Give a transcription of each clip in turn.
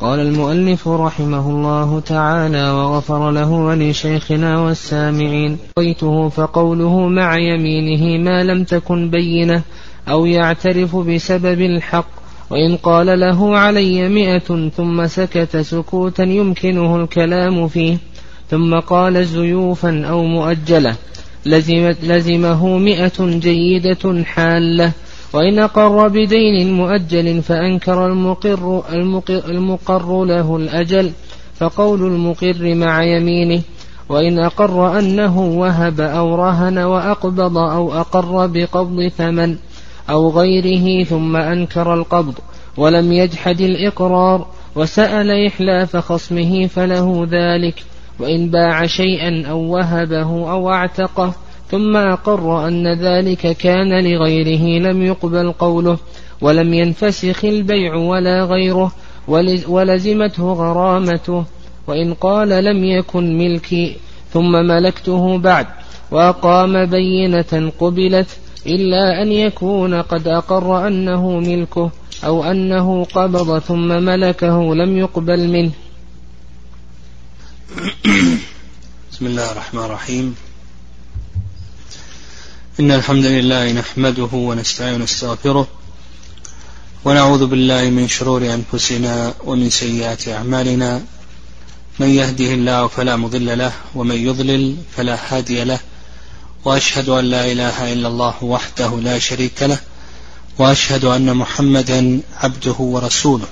قال المؤلف رحمه الله تعالى وغفر له ولشيخنا والسامعين. قيته فقوله مع يمينه ما لم تكن بينة أو يعترف بسبب الحق وإن قال له علي مئة ثم سكت سكوتا يمكنه الكلام فيه ثم قال زيوفا أو مؤجلة لزمت لزمه مئة جيدة حالة وإن أقر بدين مؤجل فأنكر المقر, المقر, المقر له الأجل فقول المقر مع يمينه وإن أقر أنه وهب أو رهن وأقبض أو أقر بقبض ثمن أو غيره ثم أنكر القبض ولم يجحد الإقرار وسأل إحلاف خصمه فله ذلك وإن باع شيئا أو وهبه أو اعتقه ثم أقر أن ذلك كان لغيره لم يقبل قوله ولم ينفسخ البيع ولا غيره ولزمته غرامته وإن قال لم يكن ملكي ثم ملكته بعد وأقام بينة قبلت إلا أن يكون قد أقر أنه ملكه أو أنه قبض ثم ملكه لم يقبل منه. بسم الله الرحمن الرحيم. إن الحمد لله نحمده ونستعين ونستغفره ونعوذ بالله من شرور أنفسنا ومن سيئات أعمالنا. من يهده الله فلا مضل له ومن يضلل فلا هادي له. وأشهد أن لا إله إلا الله وحده لا شريك له. وأشهد أن محمدا عبده ورسوله.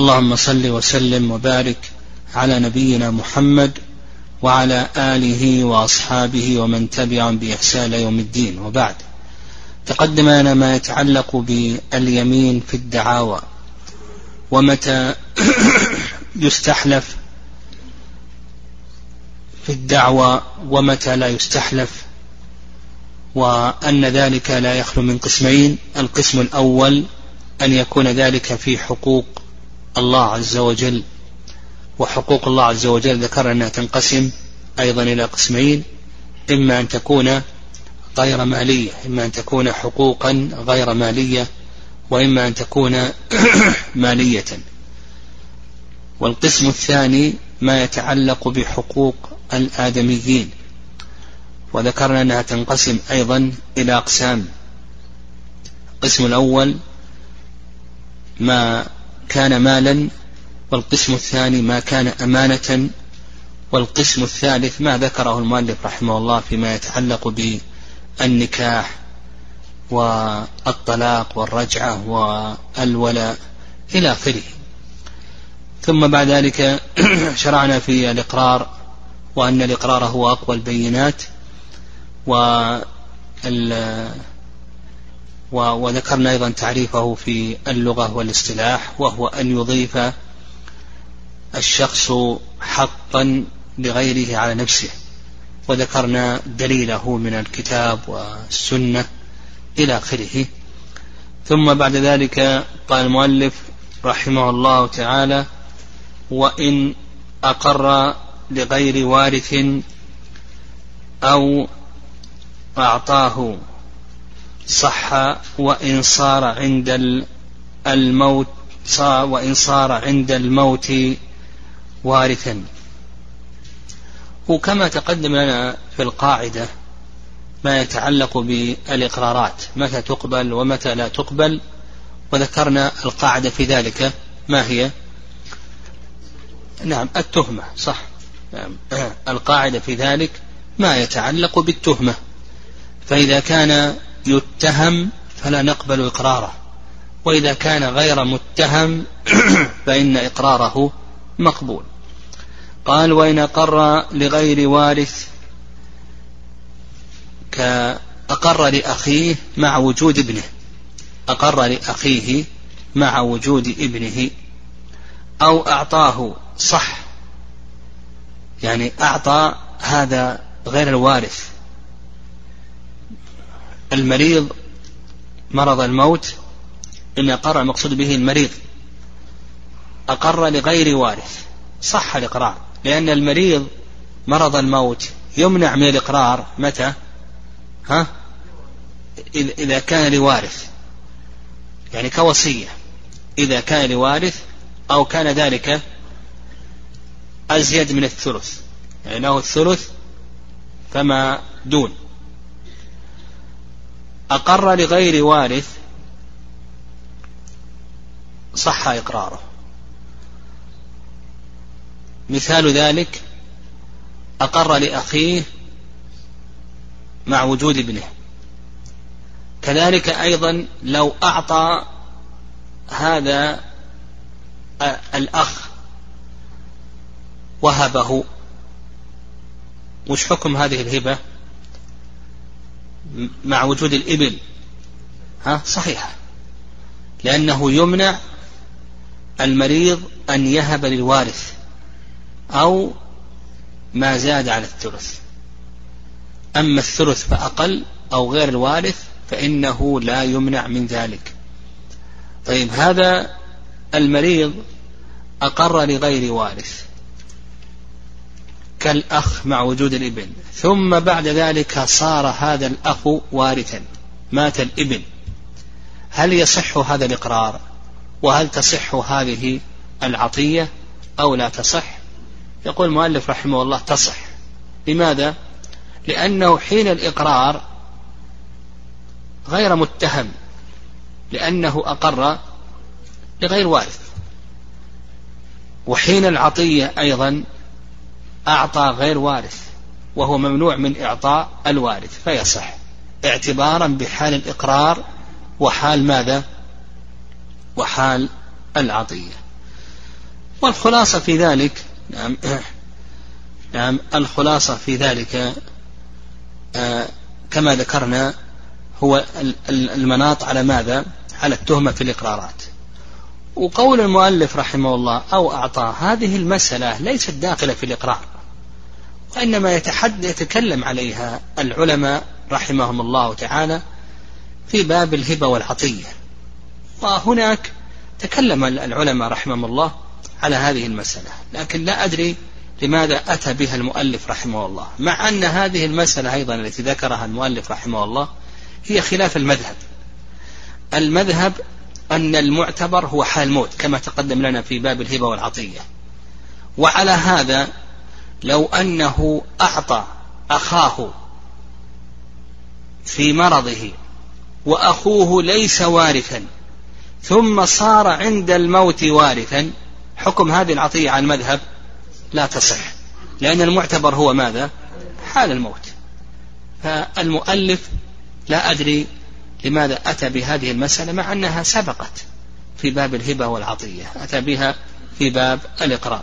اللهم صل وسلم وبارك على نبينا محمد وعلى آله وأصحابه ومن تبعهم بإحسان يوم الدين. وبعد تقدم لنا ما يتعلق باليمين في الدعاوى ومتى يستحلف في الدعوى ومتى لا يستحلف وأن ذلك لا يخلو من قسمين. القسم الأول أن يكون ذلك في حقوق الله عز وجل. وحقوق الله عز وجل ذكر أنها تنقسم أيضا إلى قسمين إما أن تكون غير مالية إما أن تكون حقوقا غير مالية وإما أن تكون مالية. والقسم الثاني ما يتعلق بحقوق الآدميين. وذكرنا أنها تنقسم أيضا إلى أقسام. القسم الأول ما كان مالا والقسم الثاني ما كان أمانة والقسم الثالث ما ذكره المؤلف رحمه الله فيما يتعلق بالنكاح والطلاق والرجعة والولاء إلى آخره. ثم بعد ذلك شرعنا في الإقرار وأن الإقرار هو أقوى البينات وذكرنا أيضا تعريفه في اللغة والاصطلاح وهو أن يضيف الشخص حقا لغيره على نفسه. وذكرنا دليله من الكتاب والسنة إلى آخره. ثم بعد ذلك قال المؤلف رحمه الله تعالى وإن أقر لغير وارث أو أعطاه صح وإن صار عند الموت صار وإن صار عند الموت وارثا. وكما تقدم لنا في القاعدة ما يتعلق بالإقرارات متى تقبل ومتى لا تقبل وذكرنا القاعدة في ذلك. ما هي؟ نعم التهمة صح. نعم. القاعدة في ذلك ما يتعلق بالتهمة. فإذا كان يتهم فلا نقبل إقراره. وإذا كان غير متهم فإن إقراره مقبول. قال وإن أقر لغير وارث كأقر لأخيه مع وجود ابنه. أقر لأخيه مع وجود ابنه. أو أعطاه صح. يعني أعطى هذا غير الوارث. المريض مرض الموت إن أقر المقصود به المريض. أقر لغير وارث. صح الإقرار. لأن المريض مرض الموت يمنع من الإقرار. متى؟ ها؟ إذا كان لوارث. يعني كوصية. إذا كان لوارث أو كان ذلك أزيد من الثلث. يعني له الثلث فما دون. أقر لغير وارث صح إقراره. مثال ذلك أقر لأخيه مع وجود ابنه. كذلك أيضا لو أعطى هذا الأخ وهبه وش حكم هذه الهبة؟ مع وجود الإبل. ها صحيحة. لأنه يمنع المريض أن يهب للوارث. أو ما زاد على الثلث. أما الثلث فأقل أو غير الوارث فإنه لا يمنع من ذلك. طيب هذا المريض أقر لغير وارث كالأخ مع وجود الإبن. ثم بعد ذلك صار هذا الأخ وارثا مات الإبن. هل يصح هذا الإقرار؟ وهل تصح هذه العطية أو لا تصح؟ يقول المؤلف رحمه الله تصح. لماذا؟ لأنه حين الإقرار غير متهم لأنه أقر لغير وارث. وحين العطية أيضا أعطى غير وارث وهو ممنوع من إعطاء الوارث فيصح. اعتبارا بحال الإقرار وحال ماذا؟ وحال العطية. والخلاصة في ذلك نعم. نعم. الخلاصة في ذلك آه كما ذكرنا هو المناط على ماذا؟ على التهمة في الإقرارات. وقول المؤلف رحمه الله أو أعطاه هذه المسألة ليست داخلة في الإقرار وإنما يتحد يتكلم عليها العلماء رحمهم الله تعالى في باب الهبة والعطية. وهناك تكلم العلماء رحمهم الله على هذه المسألة. لكن لا أدري لماذا أتى بها المؤلف رحمه الله. مع أن هذه المسألة أيضا التي ذكرها المؤلف رحمه الله هي خلاف المذهب. المذهب أن المعتبر هو حال الموت كما تقدم لنا في باب الهبة والعطية. وعلى هذا لو أنه أعطى أخاه في مرضه وأخوه ليس وارثا ثم صار عند الموت وارثا حكم هذه العطية عن المذهب لا تصح لأن المعتبر هو ماذا؟ حال الموت. فالمؤلف لا أدري لماذا أتى بهذه المسألة مع أنها سبقت في باب الهبة والعطية أتى بها في باب الإقرار.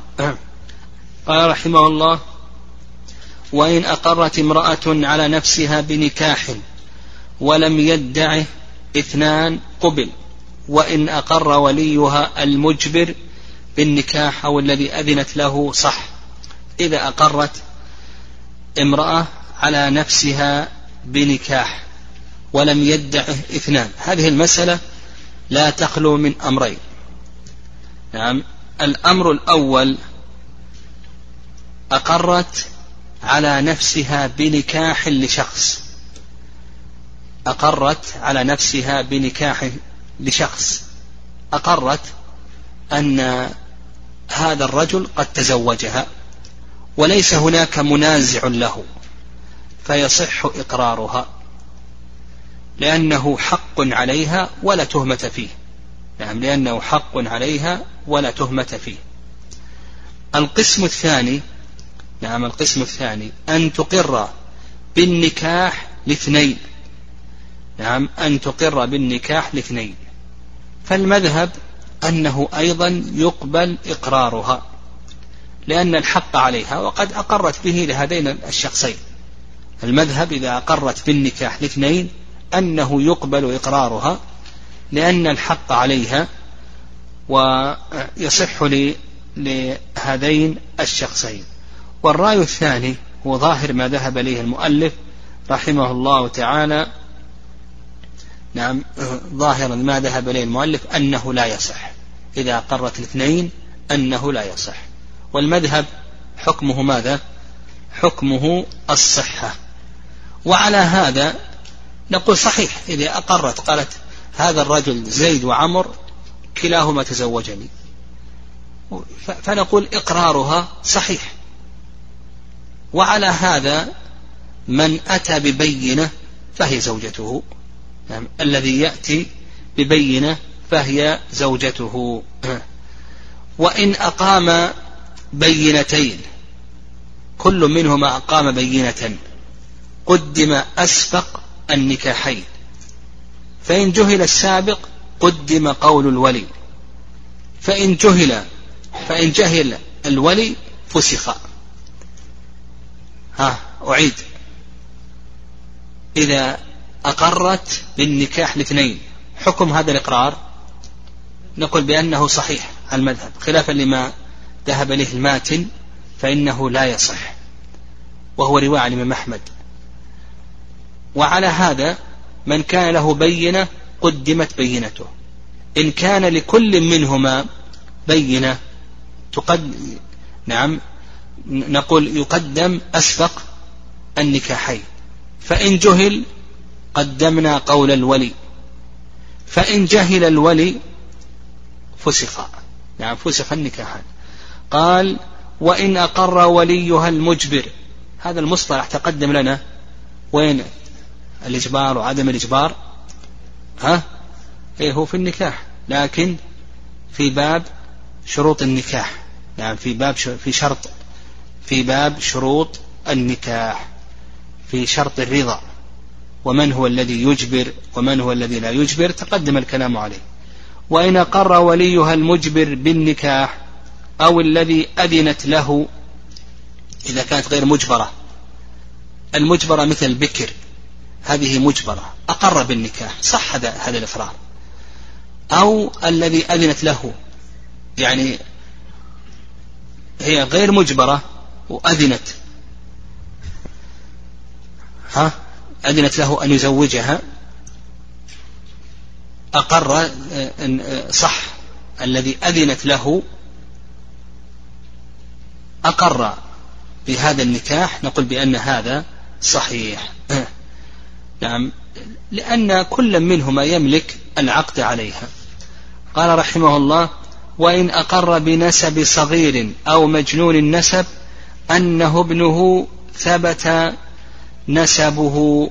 قال رحمه الله وإن أقرت امرأة على نفسها بنكاح ولم يدعه اثنان قبل وإن أقر وليها المجبر بالنكاح أو الذي أذنت له صح. إذا أقرت امرأة على نفسها بنكاح ولم يدعه إثنان. هذه المسألة لا تخلو من أمرين. نعم. الأمر الأول أقرت على نفسها بنكاح لشخص. أقرت على نفسها بنكاح لشخص. أقرت أن هذا الرجل قد تزوجها وليس هناك منازع له فيصح إقرارها لأنه حق عليها ولا تهمة فيه. نعم لأنه حق عليها ولا تهمة فيه. القسم الثاني نعم القسم الثاني أن تقر بالنكاح لاثنين. نعم أن تقر بالنكاح لاثنين. فالمذهب أنه أيضا يقبل إقرارها لأن الحق عليها وقد أقرت به لهذين الشخصين. المذهب إذا أقرت بالنكاح لاثنين أنه يقبل إقرارها لأن الحق عليها ويصح لهذين الشخصين. والرأي الثاني هو ظاهر ما ذهب إليه المؤلف رحمه الله تعالى. نعم ظاهرا ما ذهب إليه المؤلف أنه لا يصح. إذا أقرت الاثنين أنه لا يصح. والمذهب حكمه ماذا؟ حكمه الصحة. وعلى هذا نقول صحيح إذا أقرت قالت هذا الرجل زيد وعمر كلاهما تزوجني. فنقول إقرارها صحيح. وعلى هذا من أتى ببينة فهي زوجته يعني الذي يأتي ببينة فهي زوجته. وإن أقام بينتين كل منهما أقام بينة قدم أسبق النكاحين. فإن جهل السابق قدم قول الولي. فإن جهل فإن جهل الولي فسخ. ها أعيد. إذا أقرت بالنكاح الاثنين حكم هذا الإقرار؟ نقول بأنه صحيح المذهب خلافا لما ذهب إليه الماتن فإنه لا يصح وهو رواية عن الإمام أحمد. وعلى هذا من كان له بينة قدمت بينته. إن كان لكل منهما بينة تقد نعم نقول يقدم أسبق النكاحين. فإن جهل قدمنا قول الولي فإن جهل الولي فسخ. نعم فسخ النكاحان قال وإن أقر وليها المجبر. هذا المصطلح تقدم لنا وين؟ الإجبار وعدم الإجبار. ها؟ إيه هو في النكاح لكن في باب شروط النكاح. نعم في باب في شرط في باب شروط النكاح في شرط الرضا. ومن هو الذي يجبر ومن هو الذي لا يجبر؟ تقدم الكلام عليه. وإن أقر وليها المجبر بالنكاح أو الذي أذنت له إذا كانت غير مجبرة. المجبرة مثل البكر هذه مجبرة أقر بالنكاح صح هذا هذا الإقرار أو الذي أذنت له يعني هي غير مجبرة وأذنت. ها؟ أذنت له أن يزوجها. أقر صح الذي أذنت له أقر بهذا النكاح نقول بأن هذا صحيح. نعم لأن كل منهما يملك العقد عليها. قال رحمه الله وإن أقر بنسب صغير أو مجنون النسب أنه ابنه ثبت نسبه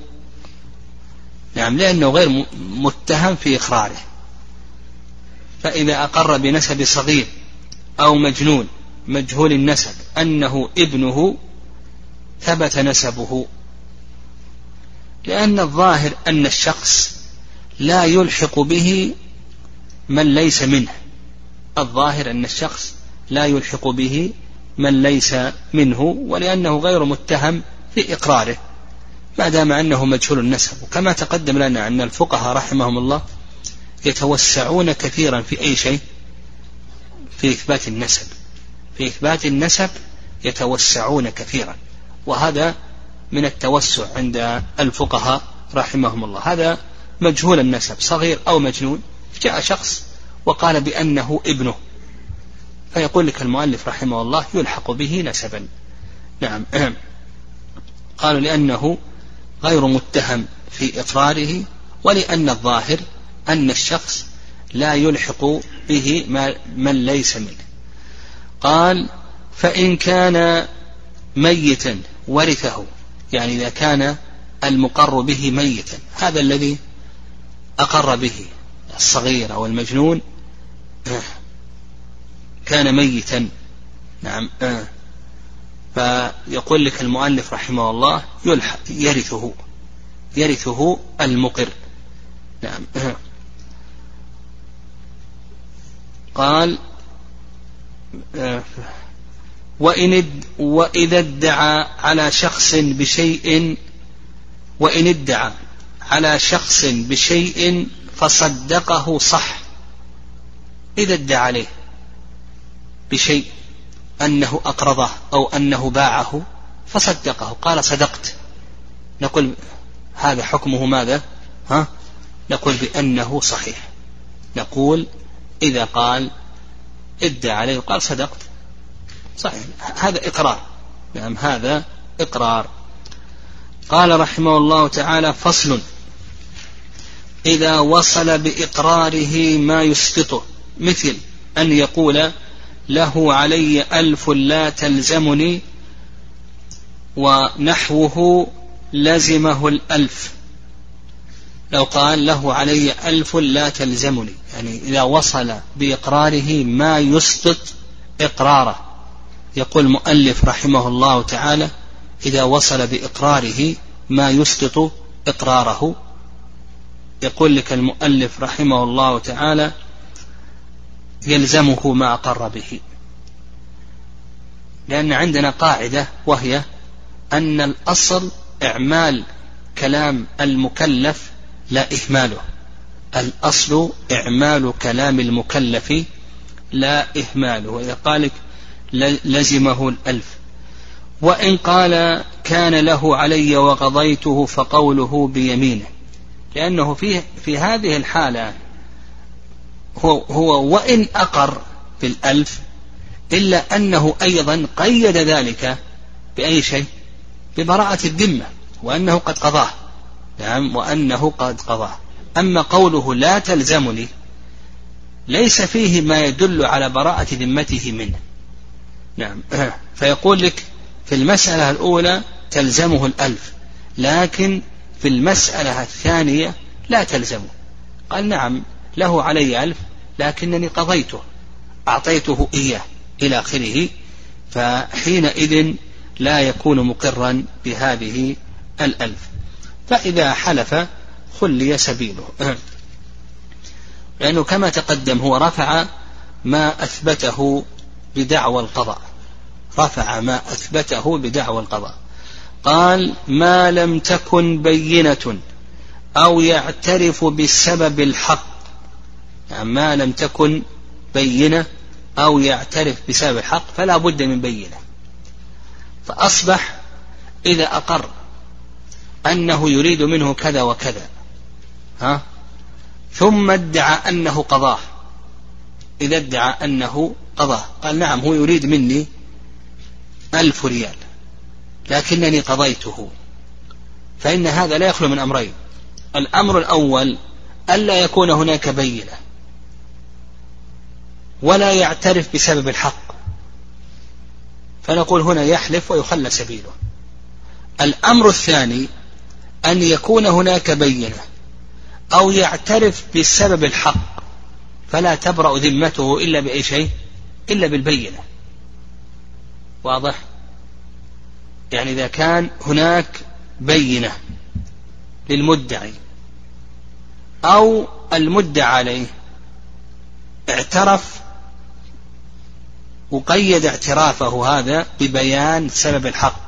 نعم لأنه غير متهم في إقراره. فإذا أقر بنسب صغير أو مجنون مجهول النسب أنه ابنه ثبت نسبه. لأن الظاهر أن الشخص لا يلحق به من ليس منه. الظاهر أن الشخص لا يلحق به من ليس منه ولأنه غير متهم في إقراره. ما دام أنه مجهول النسب. وكما تقدم لنا أن الفقهاء رحمهم الله يتوسعون كثيرا في أي شيء؟ في إثبات النسب. في إثبات النسب يتوسعون كثيرا. وهذا من التوسع عند الفقهاء رحمهم الله. هذا مجهول النسب. صغير أو مجنون. جاء شخص وقال بأنه ابنه. فيقول لك المؤلف رحمه الله يلحق به نسبا. نعم. قالوا لأنه غير متهم في إقراره ولأن الظاهر أن الشخص لا يلحق به من ليس منه. قال فإن كان ميتا ورثه يعني إذا كان المقر به ميتا هذا الذي أقر به الصغير أو المجنون كان ميتا. نعم فيقول لك المؤلف رحمه الله يلحق يرثه يرثه المقر. نعم. قال وإن وإذا ادعى على شخص بشيء وإن ادعى على شخص بشيء فصدقه صح. إذا ادعى عليه بشيء. أنه أقرضه أو أنه باعه فصدقه. قال صدقت. نقول هذا حكمه ماذا؟ ها؟ نقول بأنه صحيح. نقول إذا قال ادعى عليه وقال صدقت. صحيح. هذا إقرار. نعم هذا إقرار. قال رحمه الله تعالى فصل. إذا وصل بإقراره ما يسقطه مثل أن يقول له علي ألف لا تلزمني ونحوه لزمه الألف. لو قال له علي ألف لا تلزمني يعني إذا وصل بإقراره ما يسقط إقراره. يقول المؤلف رحمه الله تعالى إذا وصل بإقراره ما يسقط إقراره. يقول لك المؤلف رحمه الله تعالى يلزمه ما أقر به. لأن عندنا قاعدة وهي أن الأصل إعمال كلام المكلف لا إهماله. الأصل إعمال كلام المكلف لا إهماله. إذا قالك لزمه الألف. وإن قال كان له علي وقضيته فقوله بيمينه. لأنه في في هذه الحالة هو, هو وإن أقر بالألف إلا أنه أيضا قيد ذلك بأي شيء؟ ببراءة الذمة وأنه قد قضاه. نعم وأنه قد قضاه. أما قوله لا تلزمني ليس فيه ما يدل على براءة ذمته منه. نعم. فيقول لك في المسألة الأولى تلزمه الألف لكن في المسألة الثانية لا تلزمه. قال نعم له علي ألف لكنني قضيته أعطيته إياه إلى آخره فحينئذ لا يكون مقرا بهذه الألف. فإذا حلف خلي سبيله. لأنه كما تقدم هو رفع ما أثبته بدعوى القضاء. رفع ما أثبته بدعوى القضاء. قال ما لم تكن بينة أو يعترف بالسبب الحق يعني ما لم تكن بينة أو يعترف بسبب الحق فلا بد من بينة. فأصبح إذا أقر أنه يريد منه كذا وكذا ها؟ ثم ادعى أنه قضاه. إذا ادعى أنه قضاه. قال نعم هو يريد مني ألف ريال لكنني قضيته. فإن هذا لا يخلو من أمرين. الأمر الأول ألا يكون هناك بينة. ولا يعترف بسبب الحق. فنقول هنا يحلف ويخلى سبيله. الأمر الثاني أن يكون هناك بينة أو يعترف بالسبب الحق. فلا تبرأ ذمته إلا بأي شيء إلا بالبينة. واضح؟ يعني إذا كان هناك بينة للمدعي أو المدعى عليه اعترف وقيد اعترافه هذا ببيان سبب الحق.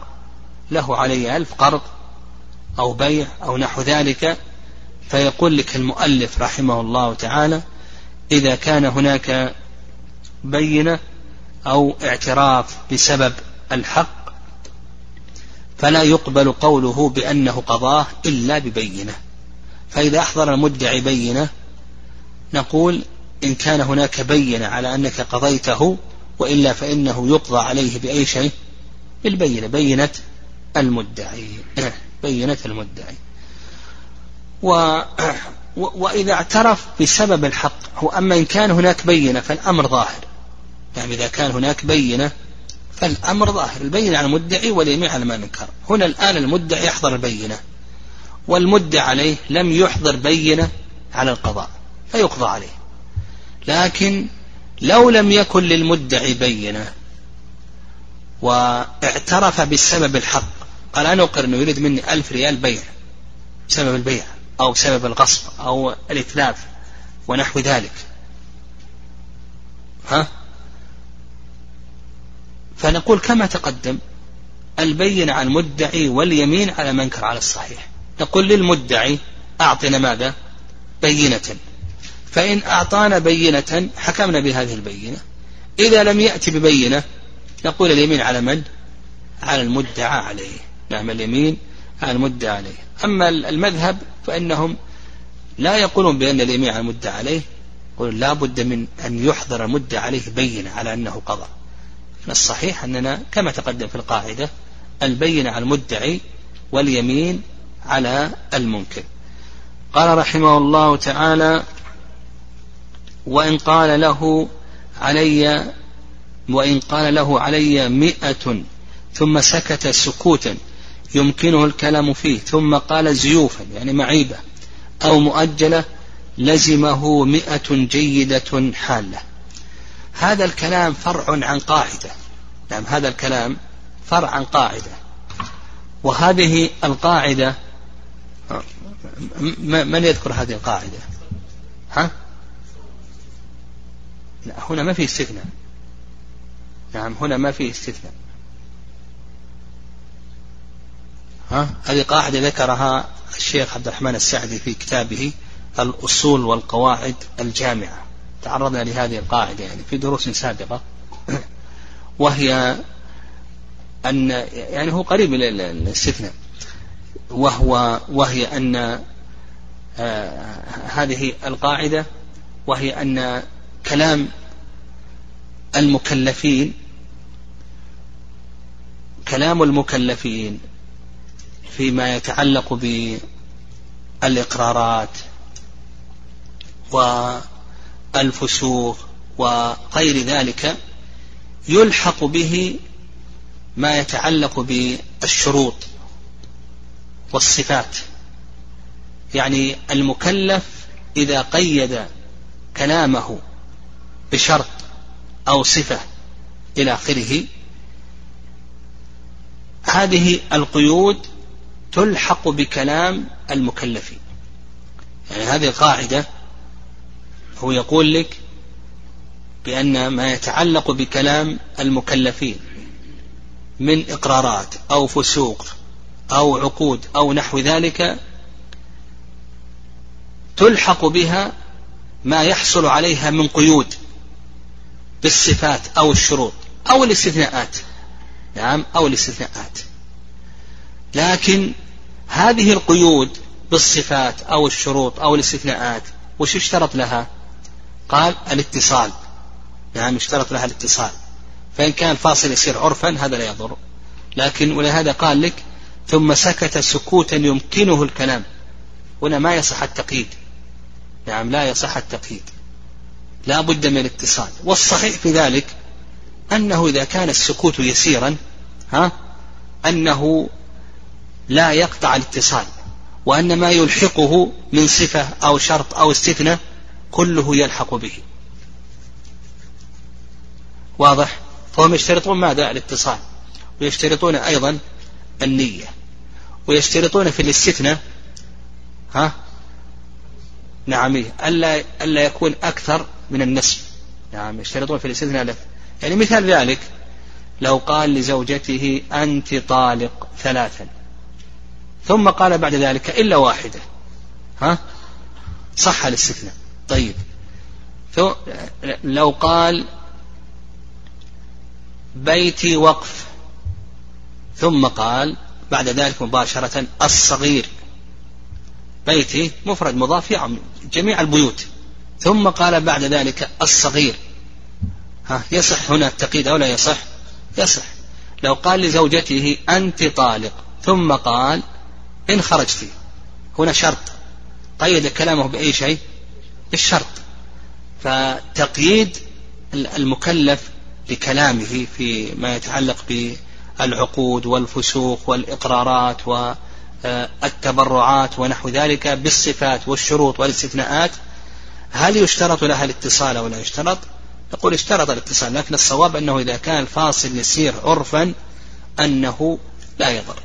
له علي ألف قرض أو بيع أو نحو ذلك. فيقول لك المؤلف رحمه الله تعالى إذا كان هناك بينة أو اعتراف بسبب الحق فلا يقبل قوله بأنه قضاه إلا ببينة. فإذا أحضر المدعي بينة نقول إن كان هناك بينة على أنك قضيته وإلا فإنه يقضى عليه بأي شيء؟ بالبينة بينة المدعي. بينة المدعي. و وإذا اعترف بسبب الحق هو أما إن كان هناك بينة فالأمر ظاهر. يعني إذا كان هناك بينة فالأمر ظاهر. البينة على المدعي واليمين على ما ننكر هنا الآن المدعي يحضر البينة والمدعى عليه لم يحضر بينة على القضاء فيقضى عليه. لكن لو لم يكن للمدعي بينة واعترف بالسبب الحق قال أنا أقر أنه يريد مني ألف ريال بيع بسبب البيع أو بسبب الغصب أو الإتلاف ونحو ذلك. ها؟ فنقول كما تقدم البين على المدعي واليمين على منكر على الصحيح. نقول للمدعي أعطنا ماذا؟ بينة. فإن أعطانا بينة حكمنا بهذه البينة. إذا لم يأتي ببينة نقول اليمين على من؟ على المدعى عليه. نعم اليمين على المدعى عليه. أما المذهب فإنهم لا يقولون بأن اليمين على المدعى عليه. يقولون لا بد من أن يحضر المدعى عليه بينة على أنه قضى. الصحيح أننا كما تقدم في القاعدة البينة على المدعي واليمين على المنكر. قال رحمه الله تعالى وإن قال له علي وإن قال له علي مئة ثم سكت سكوتا يمكنه الكلام فيه ثم قال زيوفا يعني معيبة أو مؤجلة لزمه مئة جيدة حالة. هذا الكلام فرع عن قاعدة. نعم هذا الكلام فرع عن قاعدة. وهذه القاعدة من يذكر هذه القاعدة؟ ها؟ لا هنا ما في استثناء. نعم هنا ما في استثناء. ها؟ هذه قاعدة ذكرها الشيخ عبد الرحمن السعدي في كتابه الأصول والقواعد الجامعة. تعرضنا لهذه القاعدة يعني في دروس سابقة. وهي أن يعني هو قريب الاستثناء. وهو وهي أن آه هذه القاعدة وهي أن كلام المكلفين كلام المكلفين فيما يتعلق بالإقرارات والفسوق وغير ذلك يلحق به ما يتعلق بالشروط والصفات. يعني المكلف إذا قيد كلامه بشرط أو صفة إلى آخره. هذه القيود تلحق بكلام المكلفين يعني هذه القاعدة هو يقول لك بأن ما يتعلق بكلام المكلفين من إقرارات أو فسوق أو عقود أو نحو ذلك تلحق بها ما يحصل عليها من قيود. بالصفات أو الشروط أو الاستثناءات. نعم أو الاستثناءات. لكن هذه القيود بالصفات أو الشروط أو الاستثناءات وش يشترط لها؟ قال الاتصال. نعم يشترط لها الاتصال. فإن كان الفاصل يصير عرفا هذا لا يضر. لكن ولهذا قال لك ثم سكت سكوتا يمكنه الكلام. هنا ما يصح التقييد. نعم لا يصح التقييد. لا بد من الاتصال والصحيح في ذلك أنه إذا كان السكوت يسيرا ها أنه لا يقطع الاتصال وأن ما يلحقه من صفة أو شرط أو استثناء كله يلحق به. واضح؟ فهم يشترطون ماذا؟ الاتصال. ويشترطون أيضا النية. ويشترطون في الاستثناء ها نعم ألا ألا يكون أكثر من النسب نعم يشترطون في الاستثناء يعني مثال ذلك لو قال لزوجته أنت طالق ثلاثا ثم قال بعد ذلك إلا واحدة. ها؟ صح الاستثناء. طيب. لو قال بيتي وقف ثم قال بعد ذلك مباشرة الصغير. بيتي مفرد مضاف يعم جميع البيوت. ثم قال بعد ذلك الصغير. ها يصح هنا التقييد أو لا يصح؟ يصح. لو قال لزوجته أنت طالق ثم قال إن خرجت. هنا شرط. قيد كلامه بأي شيء؟ بالشرط. فتقييد المكلف بكلامه فيما يتعلق بالعقود والفسوق والإقرارات والتبرعات ونحو ذلك بالصفات والشروط والاستثناءات هل يشترط لها الاتصال أو لا يشترط؟ نقول اشترط الاتصال لكن الصواب أنه إذا كان الفاصل يسير عرفا أنه لا يضر.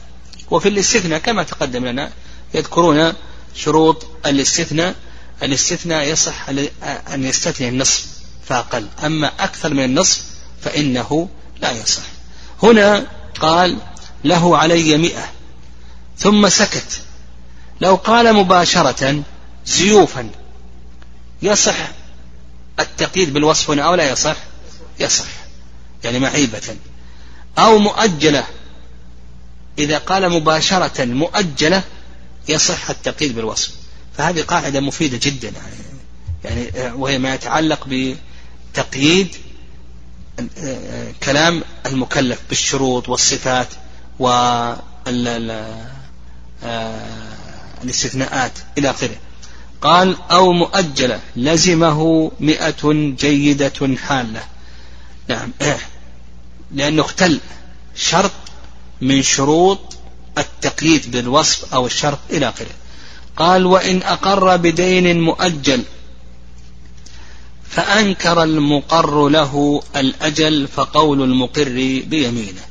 وفي الاستثناء كما تقدم لنا يذكرون شروط الاستثناء. الاستثناء يصح أن يستثني النصف فأقل أما أكثر من النصف فإنه لا يصح. هنا قال له علي مئة ثم سكت. لو قال مباشرة زيوفا يصح التقييد بالوصف هنا أو لا يصح؟ يصح. يعني معيبة. أو مؤجلة. إذا قال مباشرة مؤجلة يصح التقييد بالوصف. فهذه قاعدة مفيدة جدا. يعني وهي ما يتعلق بتقييد كلام المكلف بالشروط والصفات والاستثناءات إلى آخره. قال أو مؤجلة لزمه مئة جيدة حالة. نعم. لأنه اختل شرط من شروط التقييد بالوصف أو الشرط إلى آخره. قال وإن أقر بدين مؤجل فأنكر المقر له الأجل فقول المقر بيمينه.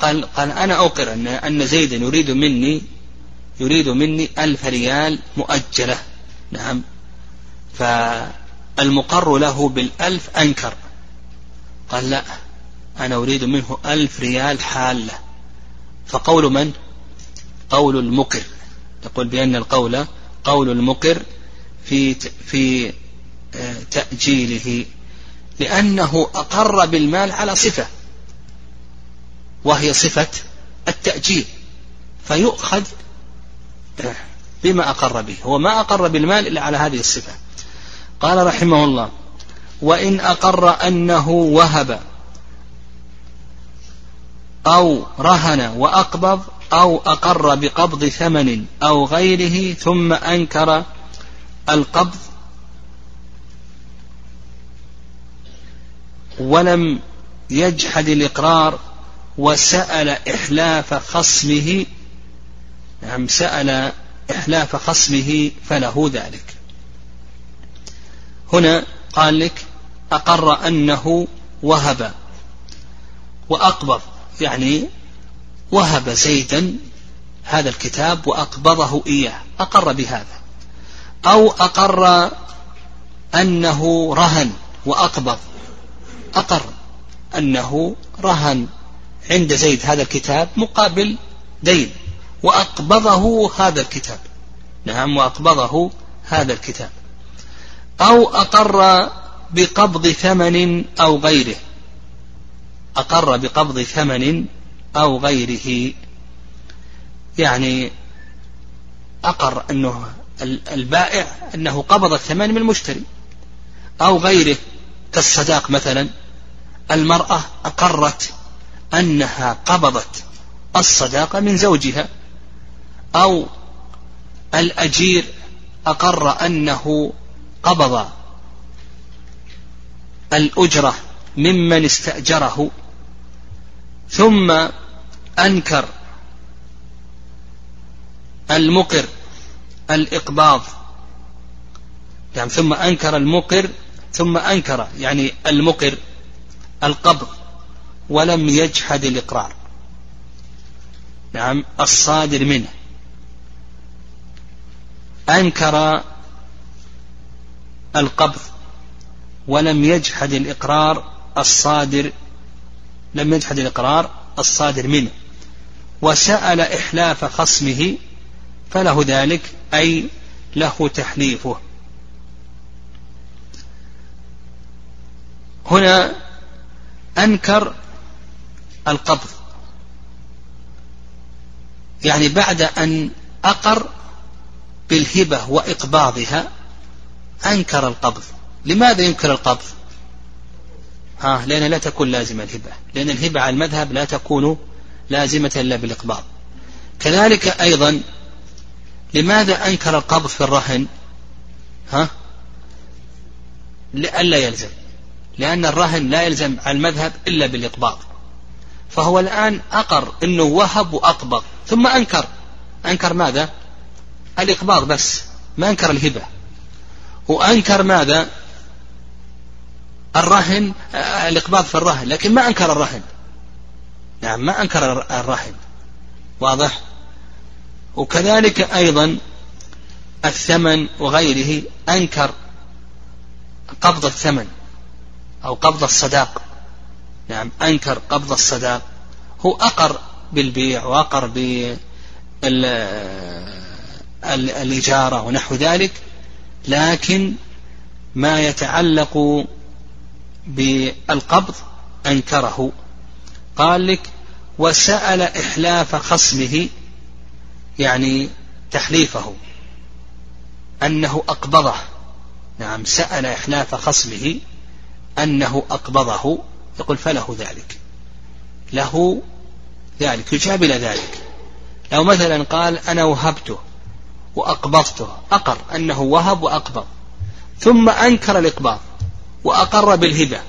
قال قال أنا أقر أن أن زيدا يريد مني يريد مني ألف ريال مؤجلة. نعم. فالمقر له بالألف أنكر. قال لا أنا أريد منه ألف ريال حالة. فقول من؟ قول المقر. يقول بأن القول قول المقر في في آه، تأجيله لأنه أقر بالمال على صفة وهي صفة التأجيل. فيؤخذ بما أقر به هو ما أقر بالمال إلا على هذه الصفة. قال رحمه الله وإن أقر أنه وهب أو رهن وأقبض أو أقر بقبض ثمن أو غيره ثم أنكر القبض ولم يجحد الإقرار وسأل إحلاف خصمه نعم سأل إحلاف خصمه فله ذلك. هنا قال لك أقر أنه وهب وأقبض يعني وهب زيدا هذا الكتاب وأقبضه إياه أقر بهذا. أو أقر أنه رهن وأقبض أقر أنه رهن عند زيد هذا الكتاب مقابل دين. وأقبضه هذا الكتاب. نعم وأقبضه هذا الكتاب. أو أقر بقبض ثمن أو غيره. أقر بقبض ثمن أو غيره. يعني أقر أنه البائع أنه قبض الثمن من المشتري. أو غيره كالصداق مثلا. المرأة أقرت أنها قبضت الصداقة من زوجها. أو الأجير أقر أنه قبض الأجرة ممن استأجره ثم أنكر المقر الإقباض. يعني ثم أنكر المقر ثم أنكر يعني المقر القبض ولم يجحد الإقرار. نعم الصادر منه. أنكر القبض ولم يجحد الإقرار الصادر لم يجحد الإقرار الصادر منه. وسأل إحلاف خصمه فله ذلك أي له تحليفه. هنا أنكر القبض يعني بعد أن أقر بالهبة وإقباضها أنكر القبض. لماذا ينكر القبض؟ ها لأن لا تكون لازمة الهبة. لأن الهبة على المذهب لا تكون لازمة إلا بالإقباض. كذلك أيضا لماذا أنكر القبض في الرهن؟ ها؟ لئلا يلزم. لأن الرهن لا يلزم على المذهب إلا بالإقباض. فهو الآن أقر أنه وهب وأقبض ثم أنكر. أنكر ماذا؟ الإقباض بس ما أنكر الهبة. وأنكر ماذا؟ الرهن الإقباض في الرهن لكن ما أنكر الرهن. نعم ما أنكر الرهن. واضح؟ وكذلك أيضا الثمن وغيره أنكر قبض الثمن أو قبض الصداق. نعم أنكر قبض الصداق. هو أقر بالبيع وأقر بالإجارة ونحو ذلك لكن ما يتعلق بالقبض أنكره. قال لك وسأل إحلاف خصمه يعني تحليفه أنه أقبضه. نعم سأل إحلاف خصمه أنه أقبضه. يقول فله ذلك. له ذلك يجاب إلى ذلك. لو مثلا قال أنا وهبته. وأقبضته أقر أنه وهب وأقبض. ثم أنكر الإقباض وأقر بالهبة.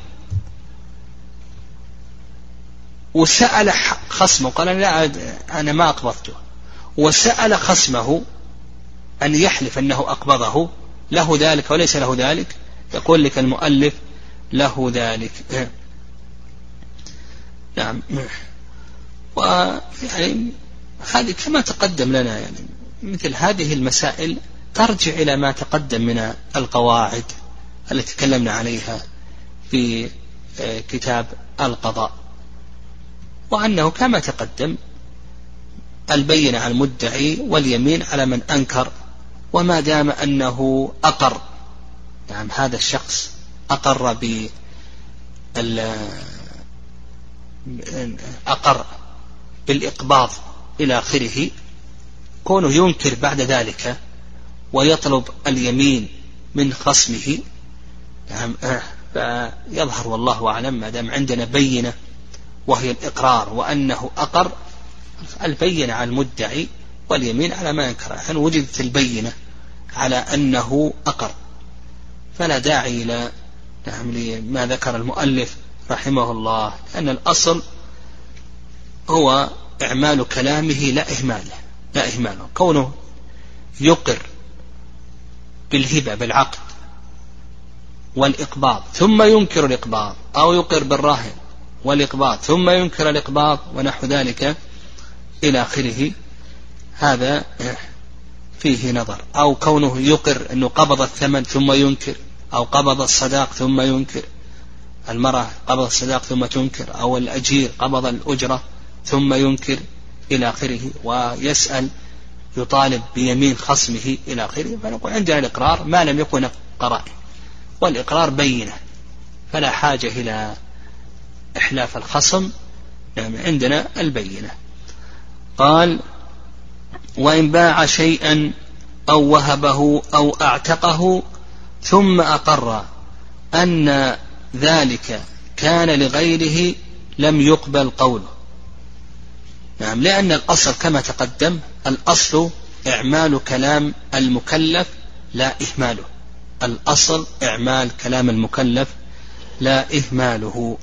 وسأل خصمه قال لا أنا ما أقبضته. وسأل خصمه أن يحلف أنه أقبضه. له ذلك وليس له ذلك؟ يقول لك المؤلف له ذلك. نعم. ويعني هذه كما تقدم لنا يعني مثل هذه المسائل ترجع إلى ما تقدم من القواعد التي تكلمنا عليها في آه، كتاب القضاء. وأنه كما تقدم البينة على المدعي واليمين على من أنكر وما دام أنه أقر. نعم هذا الشخص أقر ب أقر بالإقباض إلى آخره. كونه ينكر بعد ذلك ويطلب اليمين من خصمه نعم فيظهر والله أعلم ما دام عندنا بينة وهي الإقرار وأنه أقر البينة على المدعي واليمين على ما ينكر. أن وجدت البينة على أنه أقر. فلا داعي إلى نعم لما ذكر المؤلف رحمه الله أن الأصل هو إعمال كلامه لا إهماله لا إهماله كونه يقر بالهبة بالعقد والإقباض ثم ينكر الإقباض أو يقر بالراهن والإقباض ثم ينكر الإقباض ونحو ذلك إلى آخره. هذا فيه نظر. أو كونه يقر أنه قبض الثمن ثم ينكر أو قبض الصداق ثم ينكر. المرأة قبض الصداق ثم تنكر أو الأجير قبض الأجرة ثم ينكر. إلى آخره ويسأل يطالب بيمين خصمه إلى آخره. فنقول عندنا الإقرار ما لم يكن قرائن والإقرار بينة فلا حاجة إلى إحلاف الخصم يعني عندنا البينة. قال وإن باع شيئا أو وهبه أو أعتقه ثم أقر أن ذلك كان لغيره لم يقبل قوله. نعم لأن الأصل كما تقدم الأصل إعمال كلام المكلف لا إهماله. الأصل إعمال كلام المكلف لا إهماله.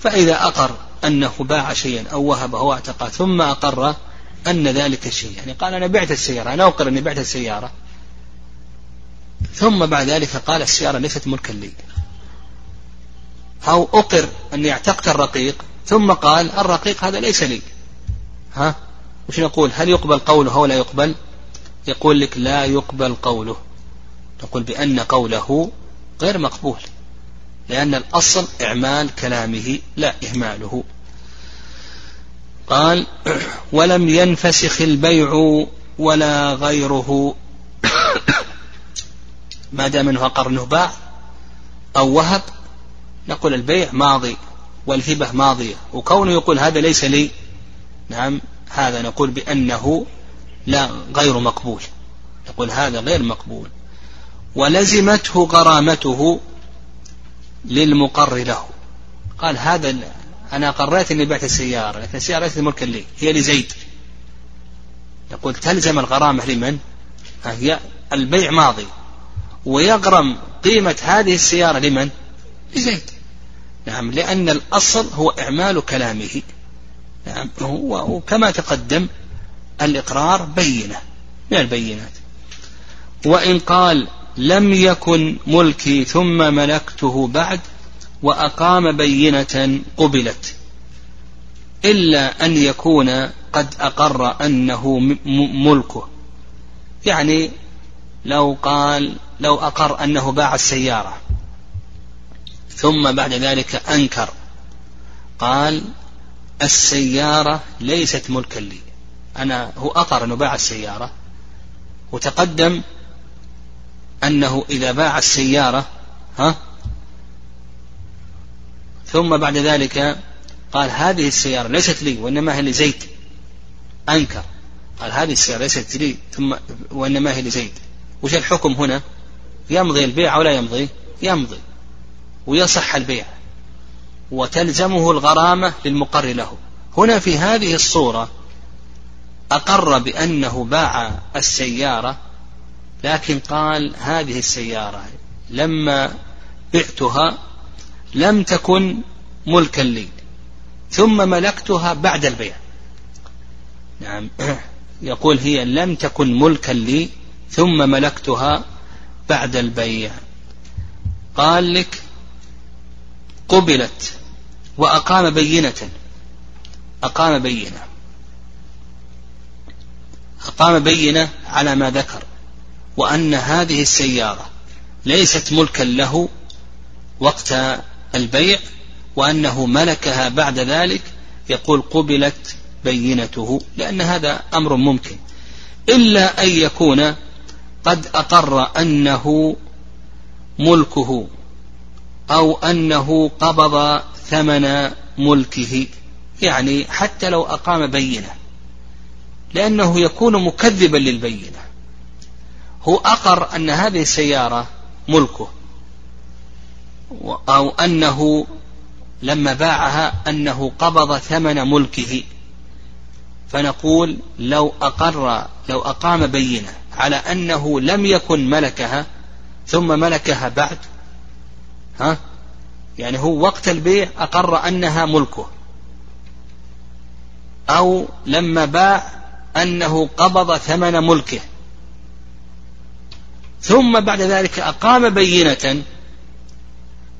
فإذا أقر أنه باع شيئا أو وهبه أو اعتقى ثم أقر أن ذلك الشيء يعني قال أنا بعت السيارة أنا أقر أني بعت السيارة. ثم بعد ذلك قال السيارة ليست ملكا لي. أو أقر أني اعتقت الرقيق ثم قال الرقيق هذا ليس لي. ها؟ وش نقول؟ هل يقبل قوله أو لا يقبل؟ يقول لك لا يقبل قوله. نقول بأن قوله غير مقبول. لأن الأصل إعمال كلامه لا إهماله. قال ولم ينفسخ البيع ولا غيره. ما دام أنه قرنه باع أو وهب نقول البيع ماضي والهبة ماضية. وكونه يقول هذا ليس لي نعم هذا نقول بأنه لا غير مقبول. نقول هذا غير مقبول. ولزمته غرامته للمقر له. قال هذا أنا قررت أني بعت السيارة. لكن السيارة ليست ملكا لي هي لزيد. يقول تلزم الغرامة لمن؟ هي البيع ماضي. ويغرم قيمة هذه السيارة لمن؟ لزيد. نعم لأن الأصل هو إعمال كلامه. نعم. وكما تقدم الإقرار بينة من البينات. وإن قال لم يكن ملكي ثم ملكته بعد وأقام بينة قبلت إلا أن يكون قد أقر أنه ملكه. يعني لو قال لو أقر أنه باع السيارة ثم بعد ذلك أنكر قال السيارة ليست ملكا لي. أنا هو أقر أنه باع السيارة وتقدم أنه إذا باع السيارة ها ثم بعد ذلك قال هذه السيارة ليست لي وإنما هي لزيد أنكر. قال هذه السيارة ليست لي ثم وإنما هي لزيد. وش الحكم هنا؟ يمضي البيع أو لا يمضي؟ يمضي. ويصح البيع. وتلزمه الغرامة للمقر له. هنا في هذه الصورة أقر بأنه باع السيارة لكن قال هذه السيارة لما بعتها لم تكن ملكا لي ثم ملكتها بعد البيع. نعم. يقول هي لم تكن ملكا لي ثم ملكتها بعد البيع. قال لك قبلت وأقام بينة. أقام بينة. أقام بينة على ما ذكر. وأن هذه السيارة ليست ملكا له وقت البيع وأنه ملكها بعد ذلك يقول قبلت بينته لأن هذا أمر ممكن. إلا أن يكون قد أقر أنه ملكه أو أنه قبض ثمن ملكه يعني حتى لو أقام بينة لأنه يكون مكذبا للبينة. هو أقر أن هذه السيارة ملكه أو أنه لما باعها أنه قبض ثمن ملكه. فنقول لو أقر لو أقام بينة على أنه لم يكن ملكها ثم ملكها بعد ها؟ يعني هو وقت البيع أقر أنها ملكه. أو لما باع أنه قبض ثمن ملكه. ثم بعد ذلك أقام بينة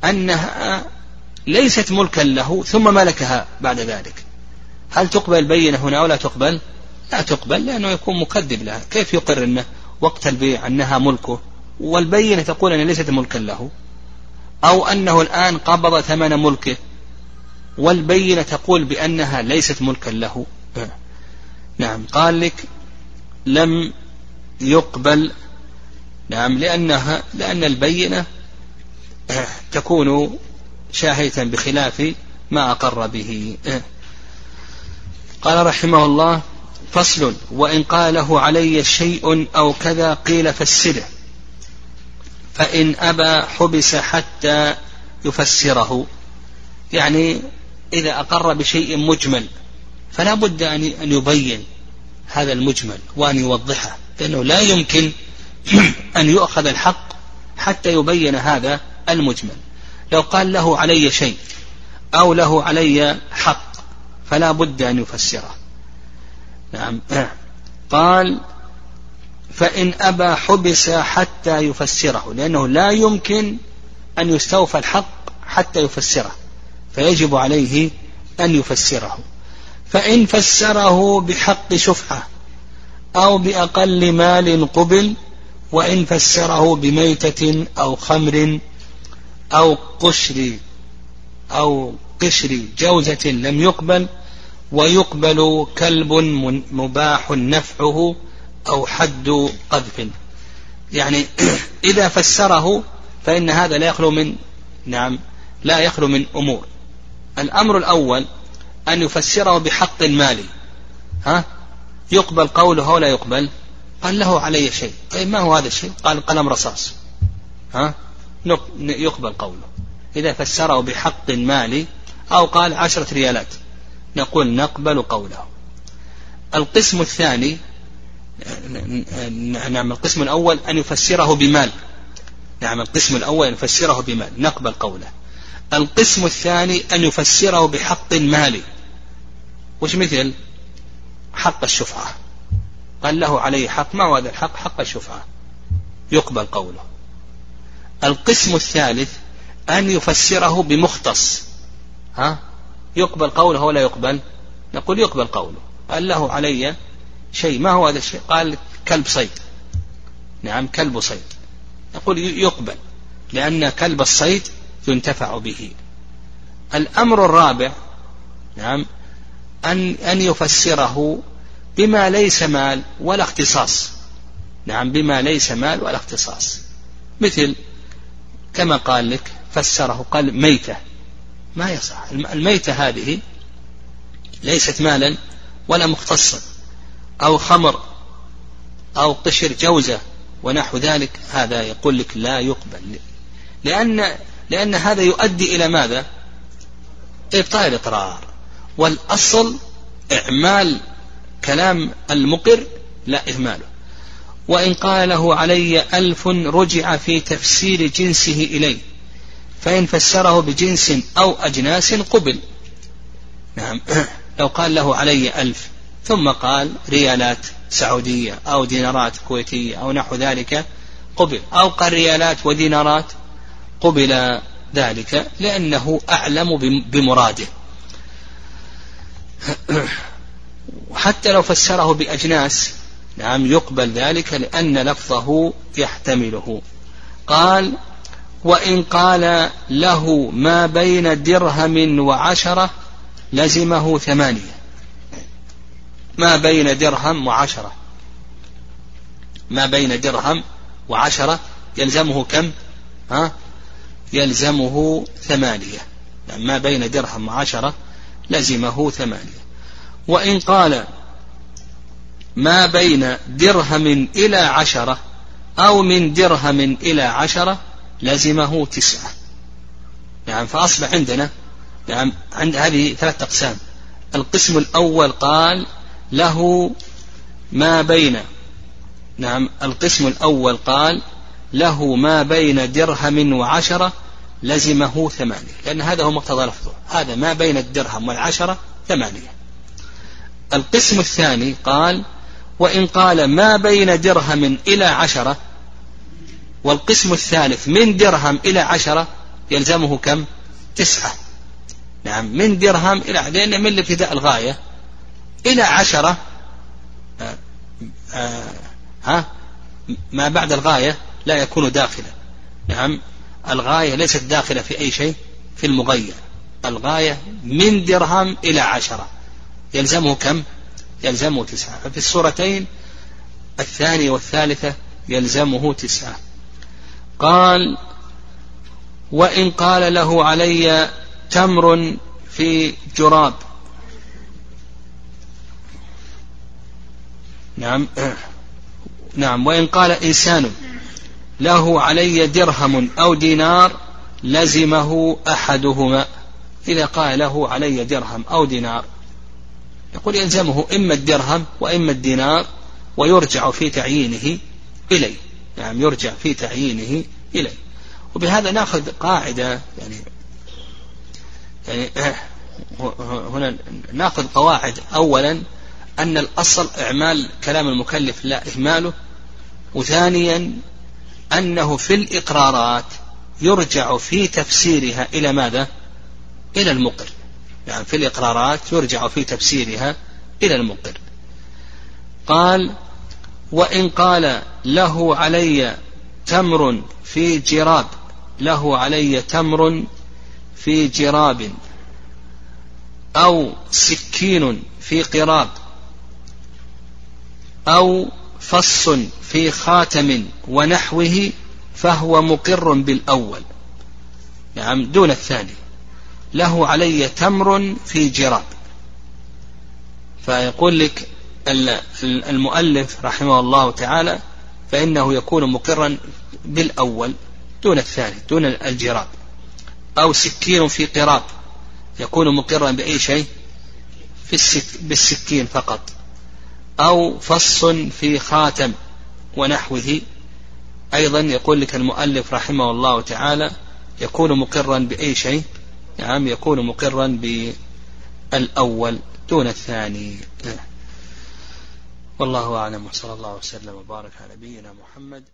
أنها ليست ملكا له ثم ملكها بعد ذلك. هل تقبل البينة هنا أو لا تقبل؟ لا تقبل لأنه يكون مكذب لها. كيف يقر أنه وقت البيع أنها ملكه؟ والبينة تقول أنها ليست ملكا له. أو أنه الآن قبض ثمن ملكه والبينة تقول بأنها ليست ملكا له. نعم قال لك لم يقبل. نعم لأنها لأن البينة تكون شاهدة بخلاف ما أقر به. قال رحمه الله فصل وإن قاله علي شيء أو كذا قيل فسره فإن أبى حبس حتى يفسره. يعني إذا أقر بشيء مجمل فلا بد أن يبين هذا المجمل وأن يوضحه لأنه لا يمكن أن يؤخذ الحق حتى يبين هذا المجمل. لو قال له علي شيء أو له علي حق فلا بد أن يفسره. نعم. قال فإن أبى حبس حتى يفسره لأنه لا يمكن أن يستوفى الحق حتى يفسره فيجب عليه أن يفسره. فإن فسره بحق شفعة أو بأقل مال قبل وإن فسره بميتة أو خمر أو قشر أو قشر جوزة لم يقبل ويقبل كلب مباح نفعه أو حد قذف. يعني إذا فسره فإن هذا لا يخلو من نعم لا يخلو من أمور. الأمر الأول أن يفسره بحق مالي. ها؟ يقبل قوله ولا يقبل؟ قال له علي شيء. طيب ما هو هذا الشيء؟ قال قلم رصاص. ها؟ يقبل قوله. إذا فسره بحق مالي أو قال عشرة ريالات نقول نقبل قوله. القسم الثاني نعم القسم الأول أن يفسره بمال. نعم القسم الأول أن يفسره بمال. نقبل قوله. القسم الثاني أن يفسره بحق مالي. وش مثل؟ حق الشفعة. قال له عليه حق ما هو هذا الحق؟ حق الشفعة. يقبل قوله. القسم الثالث أن يفسره بمختص. ها؟ يقبل قوله ولا يقبل؟ نقول يقبل قوله. قال له علي شيء. ما هو هذا الشيء؟ قال كلب صيد. نعم كلب صيد. نقول يقبل لأن كلب الصيد ينتفع به. الأمر الرابع نعم أن أن يفسره بما ليس مال ولا اختصاص. نعم بما ليس مال ولا اختصاص. مثل كما قال لك فسره قال ميتة. ما يصح. الميتة هذه ليست مالا ولا مختصا. أو خمر أو قشر جوزة ونحو ذلك هذا يقول لك لا يقبل. لأن لأن هذا يؤدي إلى ماذا؟ إبطال الإقرار والأصل إعمال كلام المقر لا إهماله. وإن قال له علي ألف رجع في تفسير جنسه إليه فإن فسره بجنس أو أجناس قبل. نعم. لو قال له علي ألف ثم قال ريالات سعودية أو دينارات كويتية أو نحو ذلك قبل. أو قال ريالات ودينارات قبل ذلك لأنه أعلم بمراده. حتى لو فسره بأجناس نعم يقبل ذلك لأن لفظه يحتمله. قال وإن قال له ما بين درهم وعشرة لزمه ثمانية. ما بين درهم وعشرة. ما بين درهم وعشرة. يلزمه كم؟ ها؟ يلزمه ثمانية. يعني ما بين درهم وعشرة لزمه ثمانية. وإن قال ما بين درهم إلى عشرة أو من درهم إلى عشرة لزمه تسعة. نعم فأصبح عندنا نعم عند هذه ثلاثة أقسام. القسم الأول قال له ما بين نعم القسم الأول قال له ما بين درهم وعشرة لزمه ثمانية لأن هذا هو مقتضى لفظه هذا ما بين الدرهم والعشرة ثمانية. القسم الثاني قال وإن قال ما بين درهم إلى عشرة والقسم الثالث من درهم إلى عشرة يلزمه كم؟ تسعة. نعم من درهم إلى لأن من الابتداء الغاية إلى عشرة آه آه ها ما بعد الغاية لا يكون داخلا. نعم الغاية ليست داخلة في أي شيء في المغير. الغاية من درهم إلى عشرة. يلزمه كم؟ يلزمه تسعة. ففي الصورتين الثانية والثالثة يلزمه تسعة. قال وإن قال له علي تمر في جراب نعم. نعم. وإن قال إنسان له علي درهم أو دينار لزمه أحدهما. إذا قال له علي درهم أو دينار يقول يلزمه إما الدرهم وإما الدينار ويرجع في تعيينه إليه يعني يرجع في تعيينه إليه وبهذا نأخذ قاعدة يعني يعني هنا نأخذ قواعد أولا أن الأصل إعمال كلام المكلف لا إهماله وثانيا أنه في الإقرارات يرجع في تفسيرها إلى ماذا؟ إلى المقر يعني في الإقرارات يرجع في تفسيرها إلى المقر قال وإن قال له علي تمر في جراب له علي تمر في جراب أو سكين في قراب أو فص في خاتم ونحوه فهو مقر بالأول. نعم دون الثاني. له علي تمر في جراب. فيقول لك المؤلف رحمه الله تعالى فإنه يكون مقرا بالأول دون الثاني دون القراب. أو سكين في قراب يكون مقرا بأي شيء؟ في السك بالسكين فقط. أو فص في خاتم ونحوه. أيضا يقول لك المؤلف رحمه الله تعالى يكون مقرا بأي شيء؟ نعم يكون مقرا بالأول دون الثاني. والله أعلم وصلى الله وسلم وبارك على نبينا محمد.